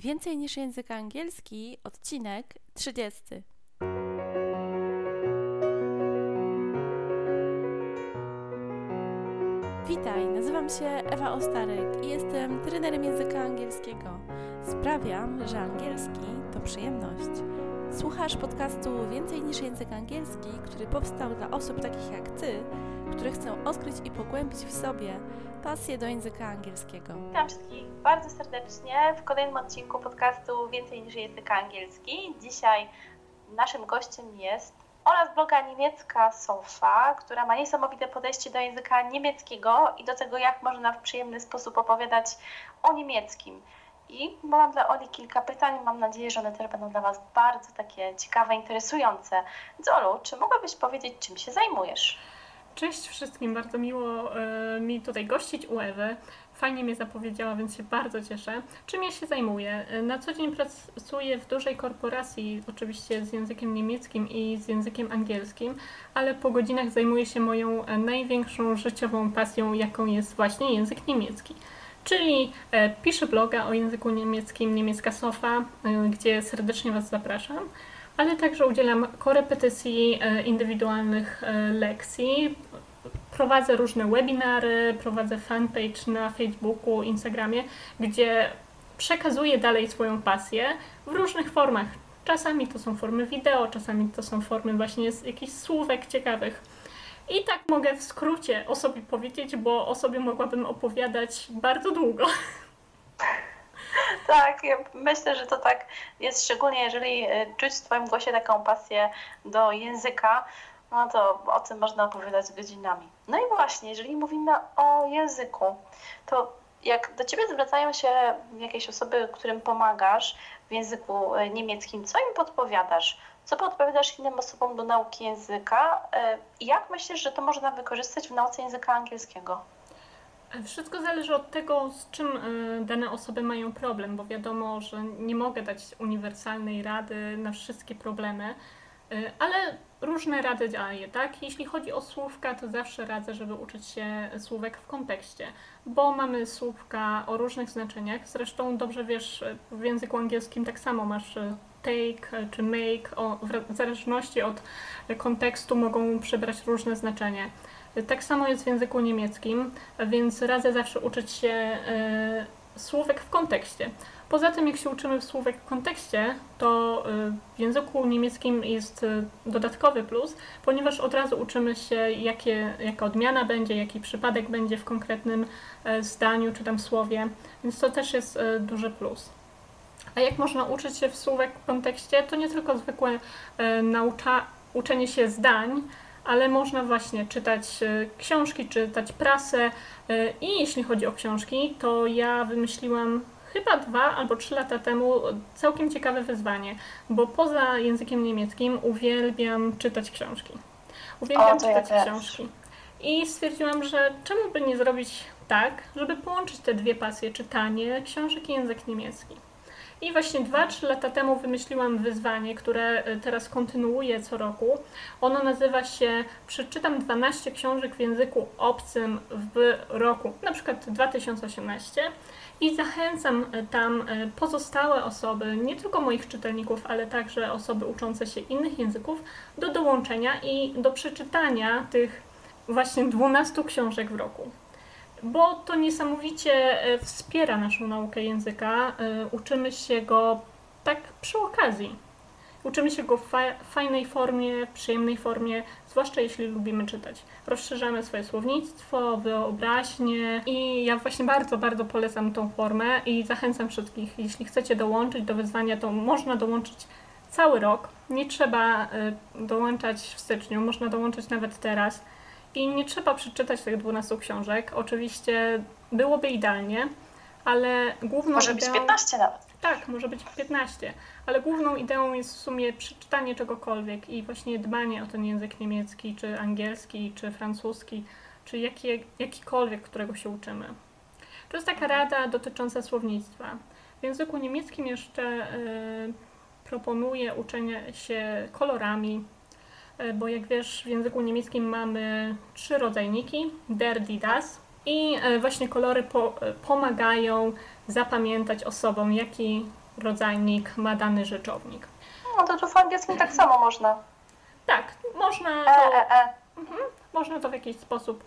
Więcej niż język angielski, odcinek 30. Witaj, nazywam się Ewa Ostarek i jestem trenerem języka angielskiego. Sprawiam, że angielski to przyjemność. Słuchasz podcastu Więcej niż język angielski, który powstał dla osób takich jak Ty, które chcą odkryć i pogłębić w sobie pasję do języka angielskiego. Witam wszystkich bardzo serdecznie w kolejnym odcinku podcastu Więcej niż język angielski. Dzisiaj naszym gościem jest Ola z bloga niemiecka Sofa, która ma niesamowite podejście do języka niemieckiego i do tego, jak można w przyjemny sposób opowiadać o niemieckim. I mam dla Oli kilka pytań. Mam nadzieję, że one też będą dla Was bardzo takie ciekawe, interesujące. Zolu, czy mogłabyś powiedzieć, czym się zajmujesz? Cześć wszystkim, bardzo miło y, mi tutaj gościć u Ewy. Fajnie mnie zapowiedziała, więc się bardzo cieszę. Czym ja się zajmuję? E, na co dzień pracuję w dużej korporacji, oczywiście z językiem niemieckim i z językiem angielskim, ale po godzinach zajmuję się moją największą życiową pasją, jaką jest właśnie język niemiecki. Czyli e, piszę bloga o języku niemieckim Niemiecka Sofa, e, gdzie serdecznie Was zapraszam ale także udzielam korepetycji e, indywidualnych lekcji. Prowadzę różne webinary, prowadzę fanpage na Facebooku, Instagramie, gdzie przekazuję dalej swoją pasję w różnych formach. Czasami to są formy wideo, czasami to są formy właśnie jakichś słówek ciekawych. I tak mogę w skrócie o sobie powiedzieć, bo o sobie mogłabym opowiadać bardzo długo. Tak, ja myślę, że to tak jest, szczególnie jeżeli e, czuć w Twoim głosie taką pasję do języka, no to o tym można opowiadać godzinami. No i właśnie, jeżeli mówimy o języku, to jak do Ciebie zwracają się jakieś osoby, którym pomagasz w języku e, niemieckim, co im podpowiadasz? Co podpowiadasz innym osobom do nauki języka? E, jak myślisz, że to można wykorzystać w nauce języka angielskiego? Wszystko zależy od tego, z czym e, dane osoby mają problem, bo wiadomo, że nie mogę dać uniwersalnej rady na wszystkie problemy, e, ale różne rady daję, tak? Jeśli chodzi o słówka, to zawsze radzę, żeby uczyć się słówek w kontekście, bo mamy słówka o różnych znaczeniach. Zresztą dobrze wiesz, w języku angielskim tak samo masz take czy make, o, w zależności od kontekstu mogą przybrać różne znaczenie. Tak samo jest w języku niemieckim, więc radzę zawsze uczyć się e, słówek w kontekście. Poza tym, jak się uczymy słówek w kontekście, to e, w języku niemieckim jest e, dodatkowy plus, ponieważ od razu uczymy się, jakie, jaka odmiana będzie, jaki przypadek będzie w konkretnym zdaniu czy tam słowie, więc to też jest duży plus. A jak można uczyć się w słówek w kontekście, to nie tylko zwykłe naucza, uczenie się zdań, ale można właśnie czytać e, książki, czytać prasę. E, I jeśli chodzi o książki, to ja wymyśliłam chyba dwa albo trzy lata temu całkiem ciekawe wyzwanie, bo poza językiem niemieckim uwielbiam czytać książki. Uwielbiam o, czytać ja książki. I stwierdziłam, że czemu by nie zrobić tak, żeby połączyć te dwie pasje, czytanie książek i język niemiecki. I właśnie 2-3 lata temu wymyśliłam wyzwanie, które e, teraz kontynuuję co roku. Ono nazywa się Przeczytam 12 książek w języku obcym w roku, na przykład 2018. I zachęcam e, tam e, pozostałe osoby, nie tylko moich czytelników, ale także osoby uczące się innych języków, do dołączenia i do przeczytania tych właśnie 12 książek w roku bo to niesamowicie e, wspiera naszą naukę języka. E, uczymy się go tak przy okazji. Uczymy się go w fajnej formie, przyjemnej formie, zwłaszcza jeśli lubimy czytać. Rozszerzamy swoje słownictwo, wyobraźnię i ja właśnie bardzo, bardzo polecam tą formę i zachęcam wszystkich, jeśli chcecie dołączyć do wyzwania, to można dołączyć cały rok. Nie trzeba e, dołączać w styczniu, można dołączyć nawet teraz. I nie trzeba przeczytać tych 12 książek. Oczywiście byłoby idealnie, ale główną Może ideą... być 15 nawet. Tak, może być 15, ale główną ideą jest w sumie przeczytanie czegokolwiek i właśnie dbanie o ten język niemiecki, czy angielski, czy francuski, czy jaki, jakikolwiek, którego się uczymy. To jest taka rada dotycząca słownictwa. W języku niemieckim jeszcze y, proponuję uczenie się kolorami, bo jak wiesz, w języku niemieckim mamy trzy rodzajniki, der, die, das. I e, właśnie kolory po, e, pomagają zapamiętać osobom, jaki rodzajnik ma dany rzeczownik. No to tu w angielskim tak samo można. Tak, można E, to, e, e. można to w jakiś sposób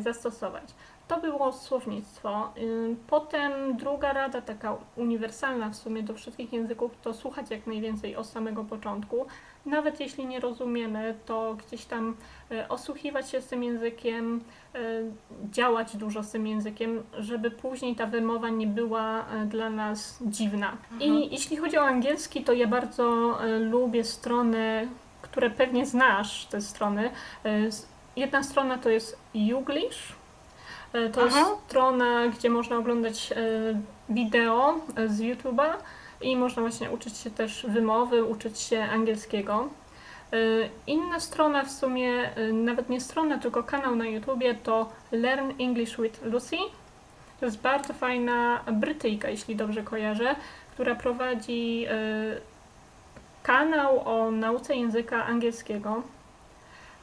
zastosować. To było słownictwo. Y, Potem druga rada, taka uniwersalna w sumie do wszystkich języków, to słuchać jak najwięcej od samego początku. Nawet jeśli nie rozumiemy, to gdzieś tam y, osłuchiwać się z tym językiem, y, działać dużo z tym językiem, żeby później ta wymowa nie była y, dla nas dziwna. I jeśli chodzi o angielski, to ja bardzo lubię strony, które pewnie znasz, te strony. Jedna strona to jest Youglish. To jest Aha. strona, gdzie można oglądać wideo z YouTube'a i można właśnie uczyć się też wymowy, uczyć się angielskiego. Y, Inna strona w sumie, y, nawet nie strona, tylko kanał na YouTubie to Learn English with Lucy. To jest bardzo fajna Brytyjka, jeśli dobrze kojarzę, która prowadzi y, kanał o nauce języka angielskiego,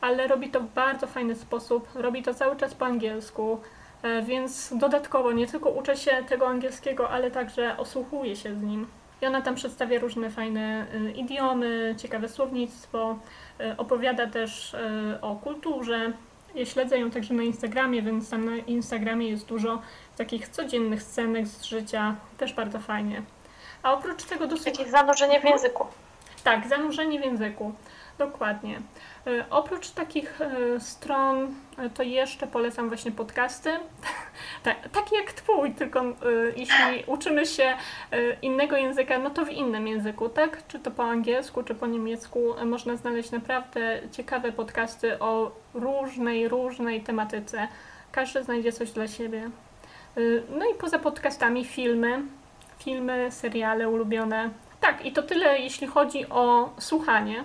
ale robi to w bardzo fajny sposób. Robi to cały czas po angielsku, e, więc dodatkowo nie tylko uczę się tego angielskiego, ale także osłuchuję się z nim. I ona tam przedstawia różne fajne y, idiomy, ciekawe słownictwo, y, opowiada też y, o kulturze. Ja śledzę ją także na Instagramie, więc tam na Instagramie jest dużo takich codziennych scenek z życia, też bardzo fajnie. A oprócz tego do Jakieś zanurzenie w języku. Tak, zanurzenie w języku. Dokładnie. E, Oprócz takich e, stron, e, to jeszcze polecam właśnie podcasty. tak, takie jak twój, tylko jeśli uczymy się innego języka, no to w innym języku, tak? Czy to po angielsku, czy po niemiecku, można znaleźć naprawdę ciekawe podcasty o różnej, różnej tematyce. Każdy znajdzie coś dla siebie. No i poza podcastami filmy, filmy, seriale ulubione. Tak, i to tyle, jeśli chodzi o słuchanie.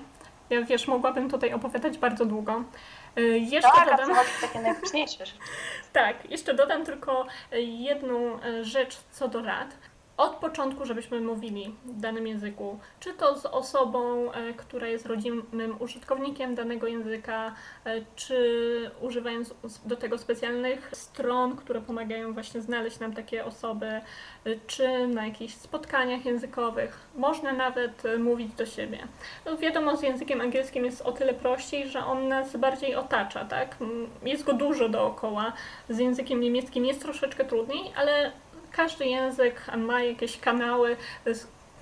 Ja wiesz, mogłabym tutaj opowiadać bardzo długo. Y, Jeszcze Tak, dodam, takie najważniejsze rzeczy. tak, jeszcze dodam tylko y, jedną y, rzecz co do rad. Od początku, żebyśmy mówili w danym języku, czy to z osobą, y, która jest rodzimym użytkownikiem danego języka, y, czy używając do tego specjalnych stron, które pomagają właśnie znaleźć nam takie osoby, y, czy na jakichś spotkaniach językowych. Można nawet mówić do siebie. No wiadomo, z językiem angielskim jest o tyle prościej, że on nas bardziej otacza, tak? Mm, Jest go dużo dookoła. Z językiem niemieckim jest troszeczkę trudniej, ale każdy język ma jakieś kanały,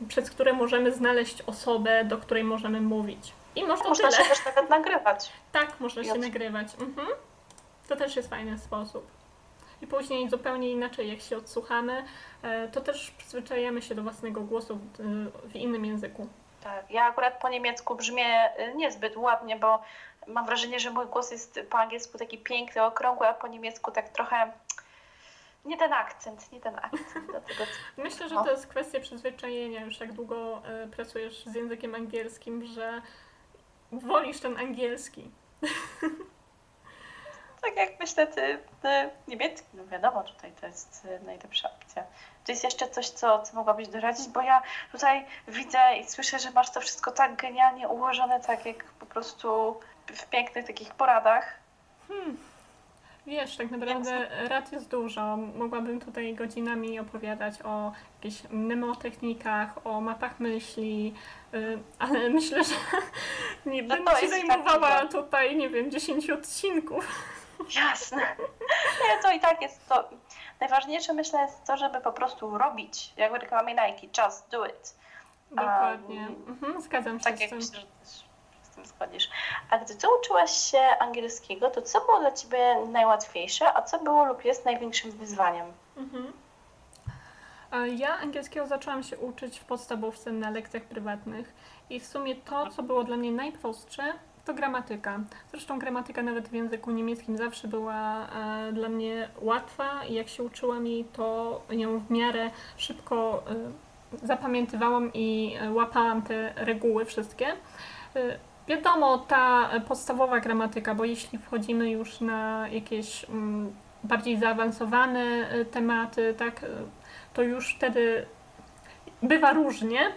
przez które możemy znaleźć osobę, do której możemy mówić. I może Można tyle. się też nawet nagrywać. Tak, można się nagrywać. Mhm. To też jest fajny sposób. I później zupełnie inaczej, jak się odsłuchamy, e, to też przyzwyczajamy się do własnego głosu w, innym języku. Tak, ja akurat po niemiecku brzmię y, niezbyt ładnie, bo mam wrażenie, że mój głos jest po angielsku taki piękny, okrągły, a po niemiecku tak trochę nie ten akcent, nie ten akcent. Dlatego Myślę, że No. to jest kwestia przyzwyczajenia. Już tak długo e, pracujesz z językiem angielskim, że wolisz ten angielski. tak jak myślę, ty, ty niemiecki, no wiadomo, tutaj to jest y, najlepsza opcja. Czy jest jeszcze coś, co, co mogłabyś doradzić? Bo ja tutaj widzę i słyszę, że masz to wszystko tak genialnie ułożone, tak jak po prostu w pięknych takich poradach. Wiesz, tak naprawdę rad jest dużo. Mogłabym tutaj godzinami opowiadać o jakichś mnemotechnikach, o mapach myśli, y, ale myślę, że nie No będę tak zajmowała dużo. tutaj, nie wiem, 10 odcinków. Jasne. Nie, to i tak jest to. Najważniejsze myślę jest to, żeby po prostu robić. Jak reklamy Nike, just do it. Dokładnie. Mhm, zgadzam się Tak z jak tym. myślę, że tym zgodzisz. A gdy ty uczyłaś się angielskiego, to co było dla ciebie najłatwiejsze, a co było lub jest największym wyzwaniem? Mhm. A Ja angielskiego zaczęłam się uczyć w podstawówce na lekcjach prywatnych i w sumie to, co było dla mnie najprostsze, to gramatyka. Zresztą gramatyka nawet w języku niemieckim zawsze była e, dla mnie łatwa i jak się uczyłam jej, to ją w miarę szybko e, zapamiętywałam i e, łapałam te reguły wszystkie. E, wiadomo, ta e, podstawowa gramatyka, bo jeśli wchodzimy już na jakieś mm, bardziej zaawansowane e, tematy, tak, e, to już wtedy bywa różnie.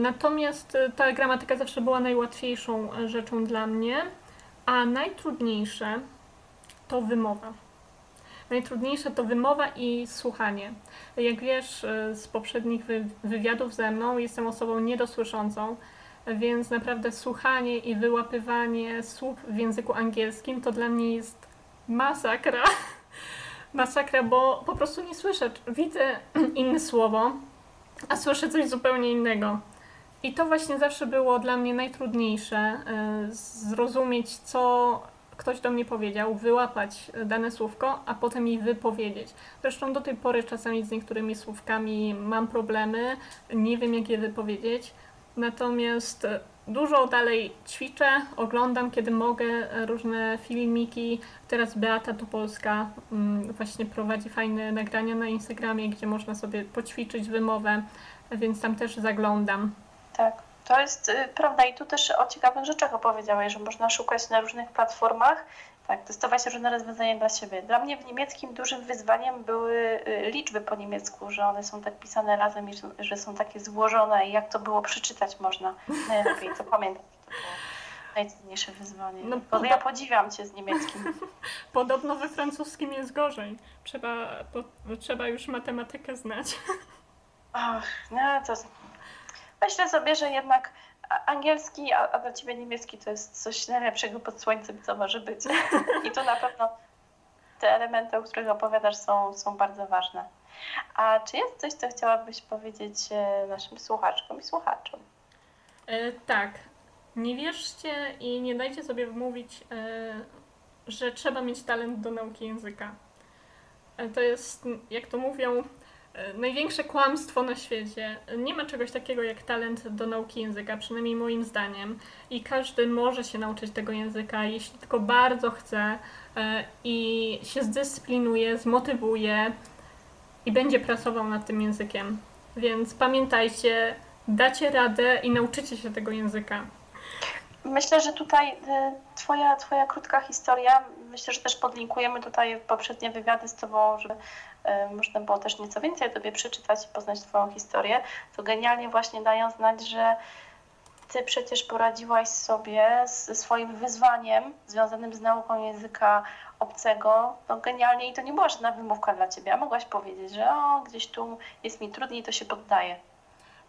Natomiast ta gramatyka zawsze była najłatwiejszą rzeczą dla mnie, a najtrudniejsze to wymowa. Najtrudniejsze to wymowa i słuchanie. Jak wiesz z poprzednich wywiadów ze mną, jestem osobą niedosłyszącą, więc naprawdę słuchanie i wyłapywanie słów w języku angielskim to dla mnie jest masakra. Masakra, bo po prostu nie słyszę. Widzę inne słowo, a słyszę coś zupełnie innego. I to właśnie zawsze było dla mnie najtrudniejsze e, zrozumieć, co ktoś do mnie powiedział, wyłapać dane słówko, a potem je wypowiedzieć. Zresztą do tej pory czasami z niektórymi słówkami mam problemy, nie wiem jak je wypowiedzieć. Natomiast dużo dalej ćwiczę, oglądam kiedy mogę różne filmiki. Teraz Beata Topolska mm, właśnie prowadzi fajne nagrania na Instagramie, gdzie można sobie poćwiczyć wymowę, więc tam też zaglądam. Tak. To jest y, prawda i tu też o ciekawych rzeczach opowiedziałeś, że można szukać na różnych platformach, tak, testować różne rozwiązania dla siebie. Dla mnie w niemieckim dużym wyzwaniem były y, liczby po niemiecku, że one są tak pisane razem i że są takie złożone i jak to było przeczytać można najlepiej, to pamiętam. To było najtrudniejsze wyzwanie. No, Bo ja podziwiam Cię z niemieckim. Podobno we francuskim jest gorzej. Trzeba, po, trzeba już matematykę znać. Ach, no to Myślę sobie, że jednak angielski, a, a dla ciebie niemiecki to jest coś najlepszego pod słońcem, co może być. I to na pewno te elementy, o których opowiadasz, są, są bardzo ważne. A czy jest coś, co chciałabyś powiedzieć e, naszym słuchaczkom i słuchaczom? E, tak. Nie wierzcie i nie dajcie sobie wmówić, e, że trzeba mieć talent do nauki języka. E, to jest, jak to mówią, największe kłamstwo na świecie. Nie ma czegoś takiego jak talent do nauki języka, przynajmniej moim zdaniem. I każdy może się nauczyć tego języka, jeśli tylko bardzo chce e, i się zdyscyplinuje, zmotywuje i będzie pracował nad tym językiem. Więc pamiętajcie, dacie radę i nauczycie się tego języka. Myślę, że tutaj e, twoja, twoja krótka historia, myślę, że też podlinkujemy tutaj poprzednie wywiady z Tobą, żeby e, można było też nieco więcej o Tobie przeczytać i poznać Twoją historię, to genialnie właśnie dają znać, że Ty przecież poradziłaś sobie ze swoim wyzwaniem związanym z nauką języka obcego, no genialnie i to nie była żadna wymówka dla Ciebie, a mogłaś powiedzieć, że o, gdzieś tu jest mi trudniej, to się poddaje.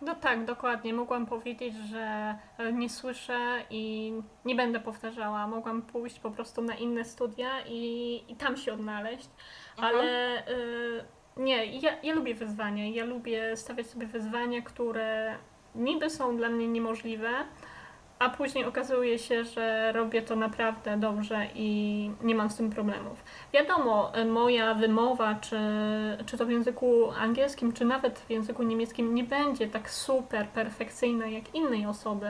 No tak, dokładnie. Mogłam powiedzieć, że e, nie słyszę i nie będę powtarzała. Mogłam pójść po prostu na inne studia i, i tam się odnaleźć, mhm. ale y, nie, ja, ja lubię wyzwania. Ja lubię stawiać sobie wyzwania, które niby są dla mnie niemożliwe, a później okazuje się, że robię to naprawdę dobrze i nie mam z tym problemów. Wiadomo, moja wymowa, czy, czy to w języku angielskim, czy nawet w języku niemieckim, nie będzie tak super perfekcyjna jak innej osoby,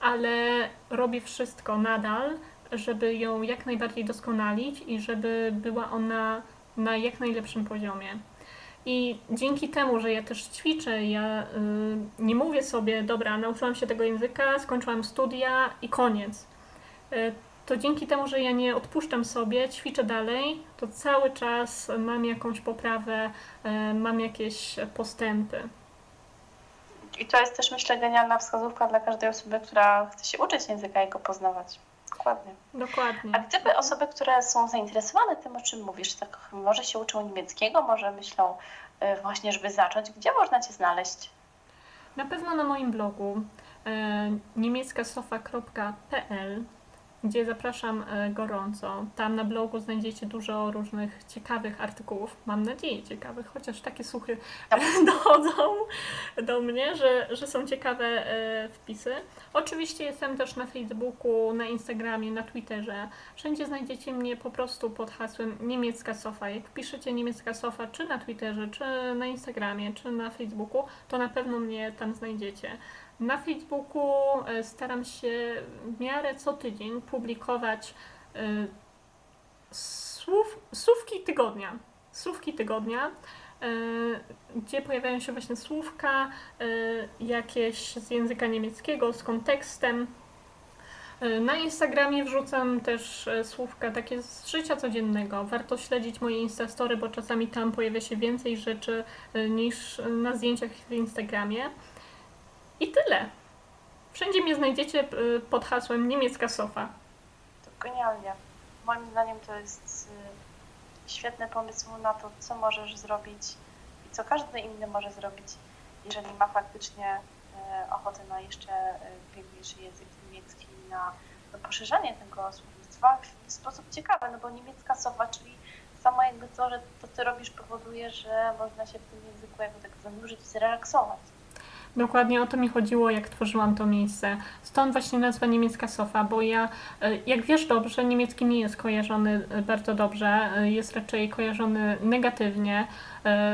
ale robię wszystko nadal, żeby ją jak najbardziej doskonalić i żeby była ona na jak najlepszym poziomie. I dzięki temu, że ja też ćwiczę, ja y, nie mówię sobie, dobra, nauczyłam się tego języka, skończyłam studia i koniec. Y, to dzięki temu, że ja nie odpuszczam sobie, ćwiczę dalej, to cały czas mam jakąś poprawę, y, mam jakieś postępy. I to jest też, myślę, genialna wskazówka dla każdej osoby, która chce się uczyć języka i go poznawać. Dokładnie. Dokładnie. A gdyby osoby, które są zainteresowane tym, o czym mówisz, tak może się uczą niemieckiego, może myślą y, właśnie, żeby zacząć, gdzie można Cię znaleźć? Na pewno na moim blogu e, niemieckasofa.pl gdzie zapraszam e, gorąco. Tam na blogu znajdziecie dużo różnych ciekawych artykułów, mam nadzieję ciekawych, chociaż takie słuchy dochodzą do mnie, że, że są ciekawe e, wpisy. Oczywiście jestem też na Facebooku, na Instagramie, na Twitterze. Wszędzie znajdziecie mnie po prostu pod hasłem niemiecka sofa. Jak piszecie niemiecka sofa czy na Twitterze, czy na Instagramie, czy na Facebooku, to na pewno mnie tam znajdziecie. Na Facebooku e, staram się w miarę co tydzień publikować e, słów, słówki tygodnia. Słówki tygodnia, gdzie pojawiają się właśnie słówka jakieś z języka niemieckiego, z kontekstem. Na Instagramie wrzucam też słówka takie z życia codziennego. Warto śledzić moje Instastory, bo czasami tam pojawia się więcej rzeczy niż na zdjęciach w Instagramie. I tyle. Wszędzie mnie znajdziecie pod hasłem niemiecka sofa. To genialnie. Moim zdaniem to jest świetne pomysły na to, co możesz zrobić i co każdy inny może zrobić, jeżeli ma faktycznie e, ochotę na jeszcze e, piękniejszy język niemiecki, na, poszerzanie tego słownictwa w sposób ciekawy, no bo niemiecka sowa, czyli samo jakby to, że to ty robisz powoduje, że można się w tym języku jakby tak zanurzyć, zrelaksować. Dokładnie o to mi chodziło, jak tworzyłam to miejsce. Stąd właśnie nazwa niemiecka sofa, bo ja, e, jak wiesz dobrze, niemiecki nie jest kojarzony e, bardzo dobrze, e, jest raczej kojarzony negatywnie,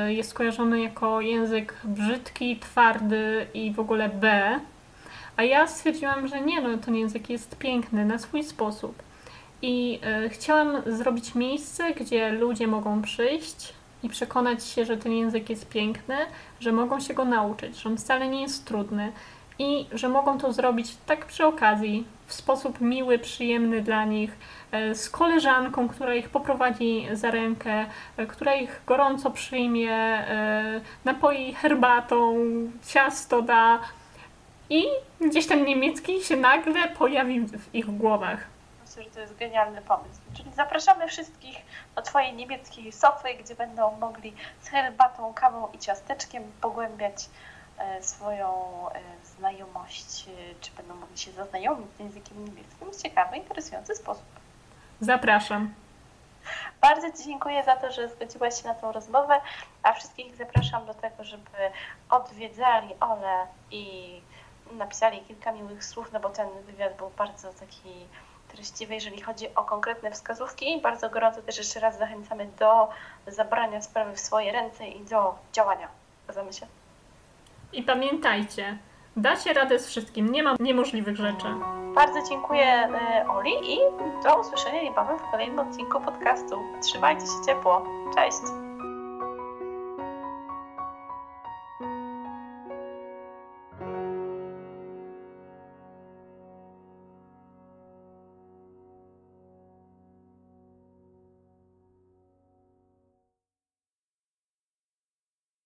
jest kojarzony jako język brzydki, twardy i w ogóle B. A ja stwierdziłam, że nie, no ten język jest piękny na swój sposób. I chciałam zrobić miejsce, gdzie ludzie mogą przyjść, i przekonać się, że ten język jest piękny, że mogą się go nauczyć, że on wcale nie jest trudny i że mogą to zrobić tak przy okazji, w sposób miły, przyjemny dla nich, e, z koleżanką, która ich poprowadzi za rękę, e, która ich gorąco przyjmie, e, napoi herbatą, ciasto da i gdzieś ten niemiecki się nagle pojawi w ich głowach. Myślę, że to jest genialny pomysł. Czyli zapraszamy wszystkich do Twojej niemieckiej sofy, gdzie będą mogli z herbatą, kawą i ciasteczkiem pogłębiać e, swoją e, znajomość, e, czy będą mogli się zaznajomić z językiem niemieckim w ciekawy, interesujący sposób. Zapraszam. Bardzo Ci dziękuję za to, że zgodziłaś się na tą rozmowę, a wszystkich zapraszam do tego, żeby odwiedzali Ole i napisali kilka miłych słów, no bo ten wywiad był bardzo taki treściwe, jeżeli chodzi o konkretne wskazówki. Bardzo gorąco też jeszcze raz zachęcamy do zabrania sprawy w swoje ręce i do działania. Zgadzamy się? I pamiętajcie, dacie radę z wszystkim, nie ma niemożliwych rzeczy. Bardzo dziękuję e, Oli i do usłyszenia niebawem w kolejnym odcinku podcastu. Trzymajcie się ciepło. Cześć!